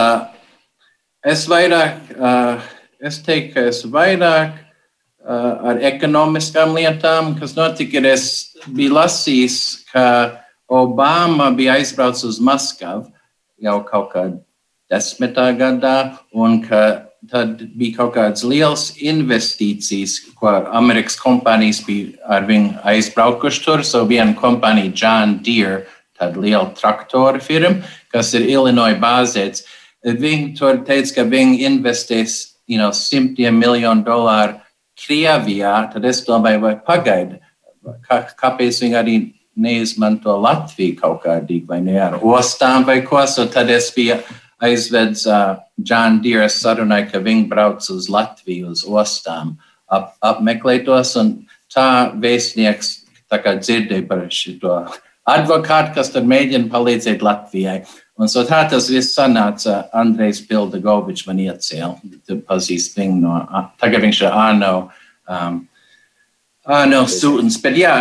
Es vairāk, es teiktu, ka es vairāk ar ekonomiskām lietām, kas notika, ir es biju lasījis, ka Obama bija aizbraucis uz Maskavu jau kaut kādā desmitā gadā, un ka tad bija kaut kādas liels investīcijas, ko Amerikas kompānijas bija ar viņu aizbraukuši tur. So viena kompānija, John Deere, tāda liela traktora firma, kas ir Illinois bāzēts, viņi tur teica, ka viņi investēs you know, simtiem miljonu dolāru Krievijā. Tad es domāju, vai pagaidi, kā, kāpēc viņi arī neizmanto Latviju kaut kādīgi, vai ne ar ostām vai ko. So tad es biju aizvedis uh, John Deere sarunai, ka viņi brauc uz Latviju, uz ostām, ap, apmeklētos. Tā vēstnieks tā kā dzirdēja par šo advokātu, kas tur mēģina palīdzēt Latvijai. Un so tā tas viss sanāca. Andrejs Pildagovičs man iecēla. Pazīst viņu no, tagad viņš ir ANO. Um, Ah, no students, bet jā,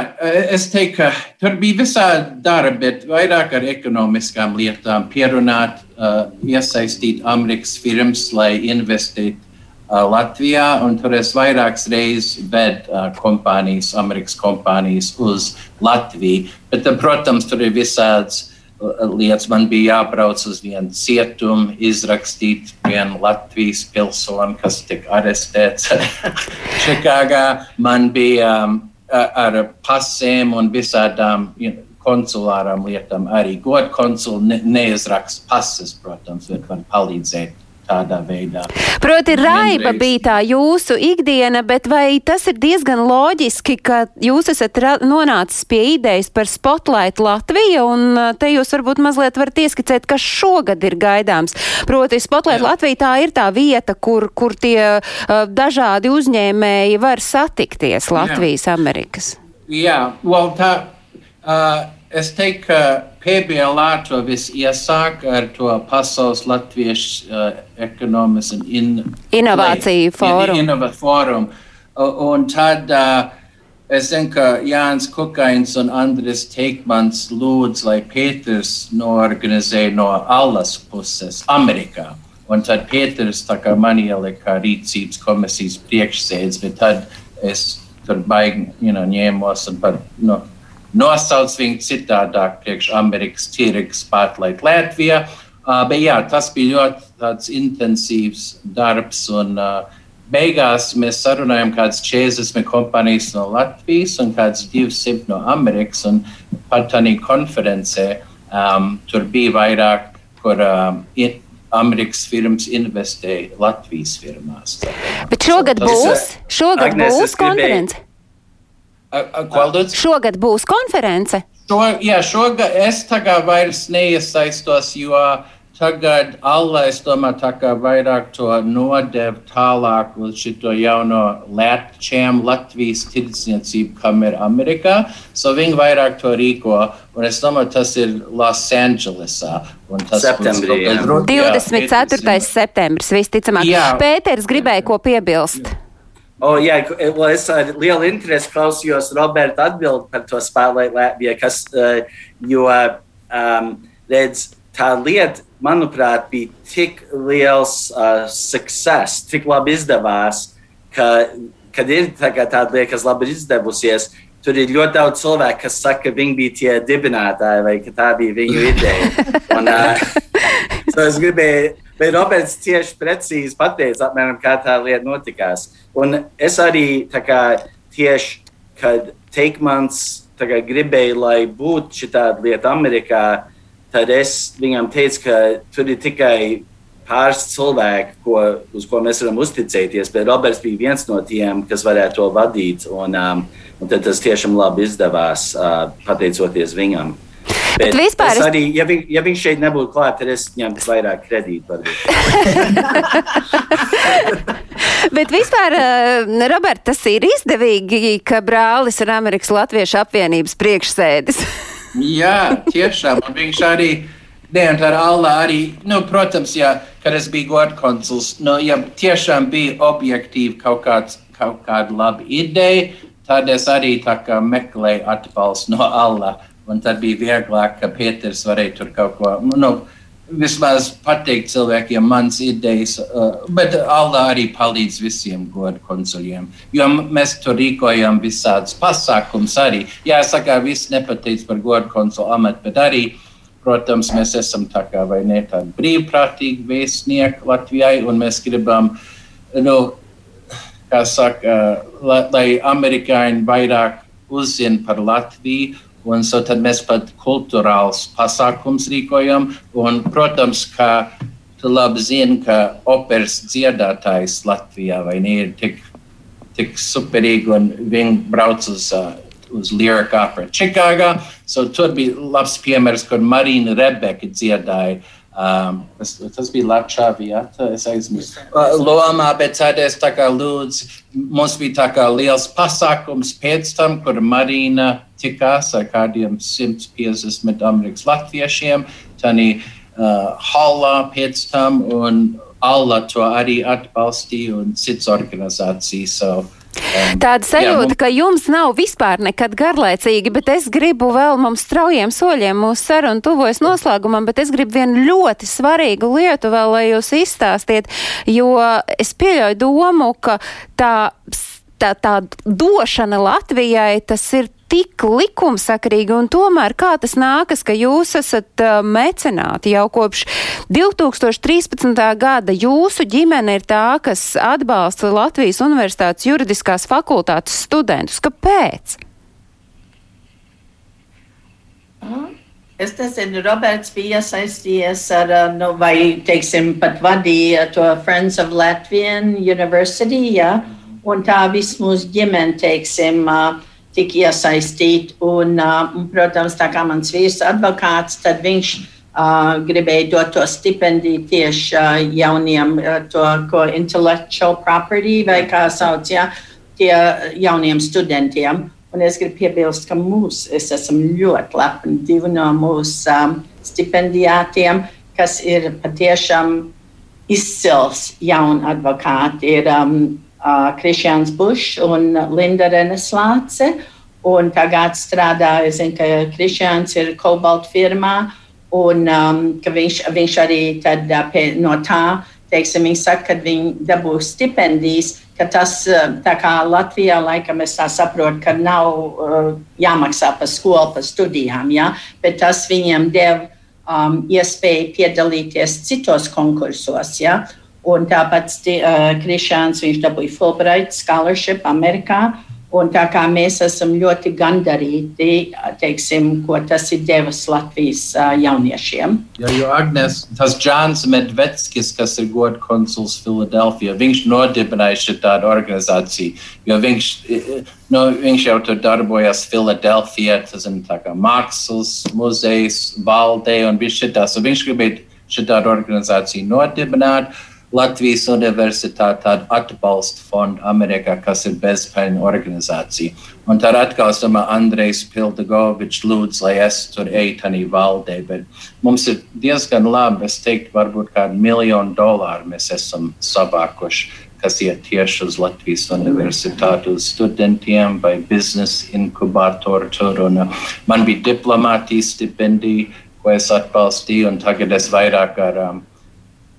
es teiktu, ka tur bija visādi darbi, bet vairāk ar ekonomiskām lietām, pierunāt, uh, iesaistīt Amerikas firmas, lai investētu Latvijā, un tur es vairākas reizes vedu uh, kompānijas, Amerikas kompānijas uz Latviju. Bet, uh, protams, tur ir visāds lietas. Man bija jābrauc uz vienu cietumu, izrakstīt vienu Latvijas pilsoni, kas tika arestēts Čikāgā. Man bija um, ar pasēm un visādām konsulārām lietām arī godkonsuli ne, neizraksta pases, protams, bet var palīdzēt tādā veidā. Proti, raiba bija tā jūsu ikdiena, bet vai tas ir diezgan loģiski, ka jūs esat nonācis pie idejas par Spotlight Latviju, un te jūs varbūt mazliet varat ieskicēt, kas šogad ir gaidāms. Proti, Spotlight Jā. Latvija tā ir tā vieta, kur, kur tie uh, dažādi uzņēmēji var satikties Latvijas, Jā. Amerikas. Jā, well, tā, uh, es teiktu, ka to viss iesāk ar to pasaules latviešu uh, ekonomikas un in, inovāciju fórumu. In, fórum. Un tad uh, es zinu, ka Jānis Kukains un Andris Teikmans lūdz, lai Pēters norganizē no Allas puses Amerikā. Un tad Pēters tā kā man ielika rīcības komisijas priekšsēdz, bet tad es tur baigi you know, ņēmos un par. No, nosauc viņu citādāk priekš Amerikas tirgus Spotlight Latvijā. Uh, bet jā, tas bija ļoti intensīvs darbs. Un, uh, beigās mēs sarunājām kādas 40 kompānijas no Latvijas un kādas 200 no Amerikas. Un pat tādā konferencē um, tur bija vairāk, kur um, Amerikas firmas investēja Latvijas firmās. Bet šogad būs, šogad Agnes, būs konference. Kvaldots? Šogad būs konference. Šo, jā, šogad es tagad vairs neiesaistos, jo tagad Allais tomēr tā kā vairāk to nodev tālāk uz šito jauno Latčiem, Latvijas tirdzniecību, kam ir Amerikā. So viņi vairāk to rīko, un es domāju, tas ir Los Andželesā. Septembrī. Jā. 24. Jā, septembris, visticamāk. Pēters gribēja ko piebilst. Jā. Oh, jā, es ar lielu interesi klausījos Roberta atbild par to spēlēt Latvijā, kas, uh, jo, um, redz, tā lieta, manuprāt, bija tik liels uh, success, tik labi izdevās, ka, kad ir tā tāda lieta, kas labi izdevusies, tur ir ļoti daudz cilvēku, kas saka, ka viņi bija tie dibinātāji vai ka tā bija viņu ideja. Un, uh, so es gribēju Bet Roberts tieši precīzi pateica, apmēram, kā tā lieta notikās. Un es arī kā, tieši, kad Teikmans kā, gribēja, lai būtu šī lieta Amerikā, tad es viņam teicu, ka tur ir tikai pāris cilvēki, ko, uz ko mēs varam uzticēties. Bet Roberts bija viens no tiem, kas varētu to vadīt. Un, um, un tas tiešām labi izdevās, uh, pateicoties viņam. Bet, bet vispār es arī, ja, viņ, ja viņš šeit nebūtu klāts, tad es ņemtu vairāk kredītu. bet vispār, uh, Robert, tas ir izdevīgi, ka brālis ir Amerikas Latviešu apvienības priekšsēdis. Jā, tiešām. Viņš arī. Nē, un tā Alla arī, nu, protams, jā, kad es biju godkonsuls, nu, ja tiešām bija objektīvi kaut, kāds, kaut kāda laba ideja, tad es arī tā kā meklēju atbalstu no Alla. Un tad bija vieglāk, ka Pēters varēja tur kaut ko. Nu, vismaz pateikt cilvēkiem manas idejas, uh, bet Allah arī palīdz visiem godu konsuliem. Jo mēs tur rīkojam visādus pasākumus arī. Jāsaka, viss nepateic par godu konsulu amatu, bet arī, protams, mēs esam tā kā vai ne tādi brīvprātīgi vēstnieki Latvijai, un mēs gribam, nu, kā saka, lai, lai amerikāņi vairāk uzzina par Latviju Un so tad mēs pat kultūrāls pasākums rīkojam. Un, protams, kā tu labi zini, ka operas dziedātājs Latvijā ne ir tik, tik superīgi un viņi brauc uz, uh, uz Lyric Opera Čikāgā. So tur bija labs piemērs, kur Marina Rebeka dziedāja. Um, tas, tas bija Latvijā, ja es aizmirsu. Uh, lomā, bet tādēļ tā kā lūdzu, mums bija tā kā liels pasākums pēc tam, kur Marina tikās ar kādiem 150 Amerikas latviešiem. Tanī uh, Hallā pēc tam, un Alla to arī atbalstīja, un cits organizācijas. So, Tāda sajūta, ka jums nav vispār nekad garlaicīgi, bet es gribu vēl mums straujiem soļiem mūsu sarunu tuvojas noslēgumam, bet es gribu vienu ļoti svarīgu lietu vēl, lai jūs izstāstiet, jo es pieļauju domu, ka tā, tā, tā došana Latvijai, tas ir tik likumsakrīgi, un tomēr kā tas nākas, ka jūs esat uh, mecenāti jau kopš 2013. gada. Jūsu ģimene ir tā, kas atbalsta Latvijas Universitātes juridiskās fakultātes studentus. Kāpēc? Es nezinu, Roberts bija iesaistījies ar, nu, vai, teiksim, pat vadīja to Friends of Latvian University, ja? un tā viss mūsu ģimene, teiksim, uh, tik iesaistīti. Un, uh, protams, tā kā mans vīrs ir advokāts, tad viņš uh, gribēja dot to stipendiju tieši uh, jauniem, uh, to, ko intellectual property vai kā sauc, ja, tie jauniem studentiem. Un es gribu piebilst, ka mūs, es esmu ļoti lepni divi no mūsu um, stipendijātiem, kas ir patiešām izcils jauni advokāti. Ir, um, Kristians Bušs un Linda Reneslāce. Un tagad strādā, es zinu, ka Kristians ir Cobalt firmā, un um, ka viņš, viņš arī tad, pie, no tā, teiksim, viņš saka, ka viņi dabūs stipendijas, ka tas, tā kā Latvijā, laikam es tā saprotu, ka nav uh, jāmaksā par skolu, par studijām, ja? bet tas viņiem deva um, iespēju piedalīties citos konkursos. Ja? Un tāpat uh, Krišāns viņš dabūja Fulbright scholarship Amerikā. Un tā kā mēs esam ļoti gandarīti, teiksim, ko tas ir devis Latvijas uh, jauniešiem. Jā, jo Agnes, tas Džāns Medvedskis, kas ir godu konsuls Filadelfijā, viņš nodibināja tādu organizāciju, jo viņš, nu, viņš jau tur darbojas Filadelfijā, tas ir tā kā mākslas muzejs, valdē un viņš šitā, so viņš gribēja šitādu organizāciju nodibināt. Latvijas Universitāte atbalsta fondu Amerikā, kas ir bezpēļņu organizācija. Un tad atkal sama Andrejs Pildagovičs lūdz, lai es tur eju tanī valdē, bet mums ir diezgan labi, es teiktu, varbūt kādu miljonu dolāru mēs esam savākuši, kas iet tieši uz Latvijas Universitāti, uz studentiem vai biznesa inkubatoru tur. Un, uh, man bija diplomātijas stipendija, ko es atbalstīju, un tagad es vairāk ar um,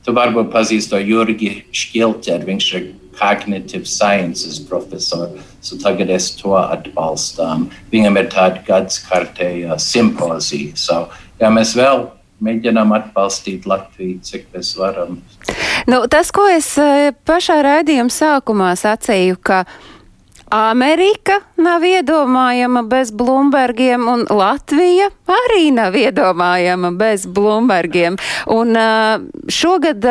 Tu varbūt pazīsti to Jurgi Škilteru, viņš ir cognitive sciences profesors. So tagad es to atbalstām. Viņam ir tāda gadskārtēja simpozija. So, jā, mēs vēl mēģinām atbalstīt Latviju, cik mēs varam. Nu, tas, ko es eh, pašā raidījuma sākumā sacīju, ka Amerika nav iedomājama bez Blumbergiem, un Latvija arī nav iedomājama bez Blumbergiem. Un šogad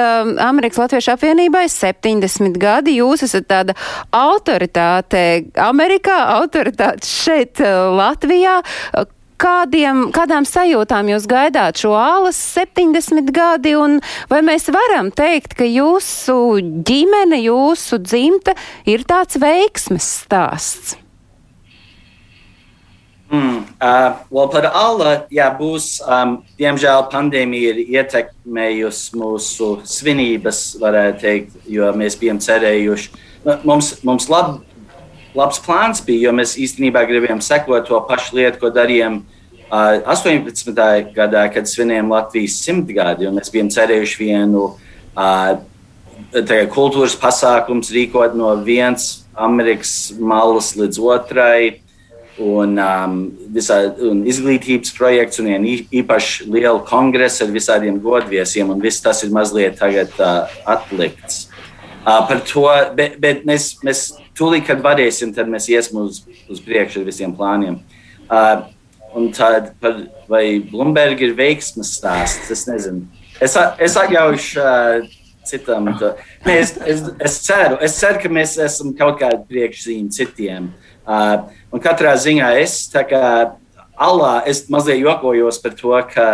Amerikas Latviešu apvienībai 70 gadi. Jūs esat tāda autoritāte Amerikā, autoritāte šeit Latvijā. Kādiem, kādām sajūtām jūs gaidāt šo ālas 70 gadi, un vai mēs varam teikt, ka jūsu ģimene, jūsu dzimta ir tāds veiksmes stāsts? Mm, uh, well, par ALA, jā, būs, um, diemžēl pandēmija ir ietekmējusi mūsu svinības, varētu teikt, jo mēs bijām cerējuši. Nu, mums, mums lab, labs plāns bija, jo mēs īstenībā gribējām sekot to pašu lietu, ko darījām 18. gadā, kad svinējām Latvijas simtgadi, mēs bijām cerējuši vienu kultūras pasākums rīkot no vienas Amerikas malas līdz otrai. Un, um, visā, un izglītības projekts un īpaši liela kongresa ar visādiem godviesiem, un viss tas ir mazliet tagad uh, atlikts. Uh, par to, bet, bet mēs, mēs tūlīt, kad varēsim, tad mēs iesim uz, uz priekšu ar visiem plāniem. Uh, un tad, par, vai Blūmberga ir veiksmes stāsts, es nezinu. Es, es atļaušu uh, citam. Nē, es, es, es, ceru, es ceru, ka mēs esam kaut kāda priekšzīme citiem. Uh, un katrā ziņā es kā alā, es mazliet jokojos par to, ka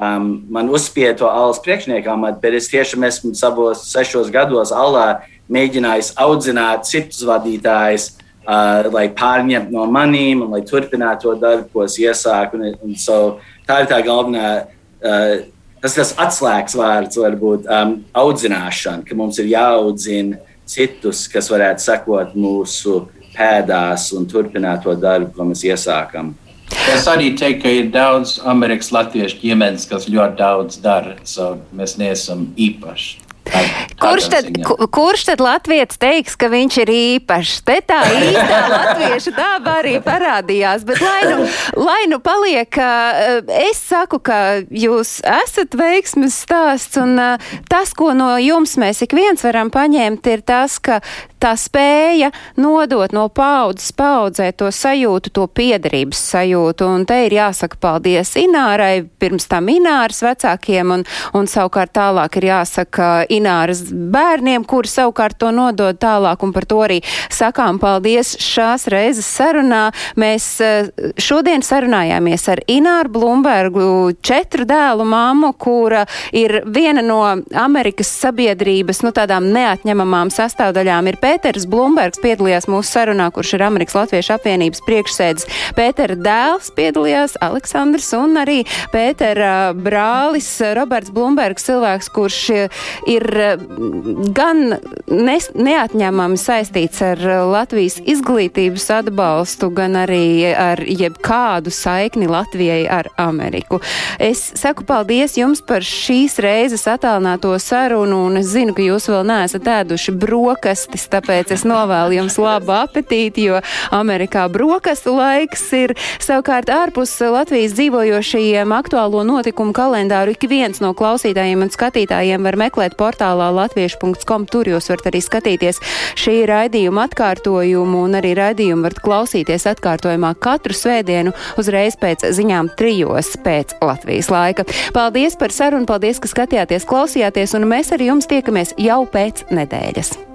um, man uzspieda to alas priekšniekam, bet es tiešām esmu savos sešos gados alā mēģinājis audzināt citus vadītājus. Uh, lai pārņemtu no maniem un lai turpinātu to darbu, ko es iesāku. Un, un so, tā ir tā galvenā uh, tas ir atslēgas vārds, varbūt um, audzināšana, ka mums ir jāaudzina citus, kas varētu sekot mūsu pēdās un turpināt to darbu, ko mēs iesākam. Es arī teiktu, ka ir daudz amerikāņu latviešu ģimenes, kas ļoti daudz dara. So mēs neesam īpaši. Kurš tad, kurš tad Latvijas teiks, ka viņš ir īpašs? Te tā īstā latviešu daba arī parādījās, bet lai nu, lai nu paliek, es saku, ka jūs esat veiksmes stāsts un tas, ko no jums mēs ik viens varam paņemt, ir tas, ka tā spēja nodot no paudzes paudzē to sajūtu, to piederības sajūtu. Un te ir jāsaka paldies Inārai, pirms tam Ināras vecākiem, un, un savukārt tālāk ir jāsaka Ināras bērniem, kuri savukārt to nodod tālāk, un par to arī sakām paldies šās reizes sarunā. Mēs eh, šodien sarunājāmies ar Ināru Blumbergu, četru dēlu māmu, kura ir viena no Amerikas sabiedrības, nu, tādām neatņemamām sastāvdaļām. Ir Pēters Blumbergs piedalījās mūsu sarunā, kurš ir Amerikas Latviešu apvienības priekšsēdis. Pētera dēls piedalījās Aleksandrs un arī Pētera brālis Roberts Blumbergs, cilvēks, kurš ir gan ne, neatņemami saistīts ar Latvijas izglītības atbalstu, gan arī ar jebkādu saikni Latvijai ar Ameriku. Es saku paldies jums par šīs reizes attālināto sarunu, un es zinu, ka jūs vēl neesat ēduši brokastis tāpēc es novēlu jums labu apetīti, jo Amerikā brokastu laiks ir savukārt ārpus Latvijas dzīvojošajiem aktuālo notikumu kalendāru. Ik viens no klausītājiem un skatītājiem var meklēt portālā latviešu.com. Tur jūs varat arī skatīties šī raidījuma atkārtojumu un arī raidījumu varat klausīties atkārtojumā katru svētdienu uzreiz pēc ziņām trijos pēc Latvijas laika. Paldies par sarunu, paldies, ka skatījāties, klausījāties, un mēs ar jums tiekamies jau pēc nedēļas.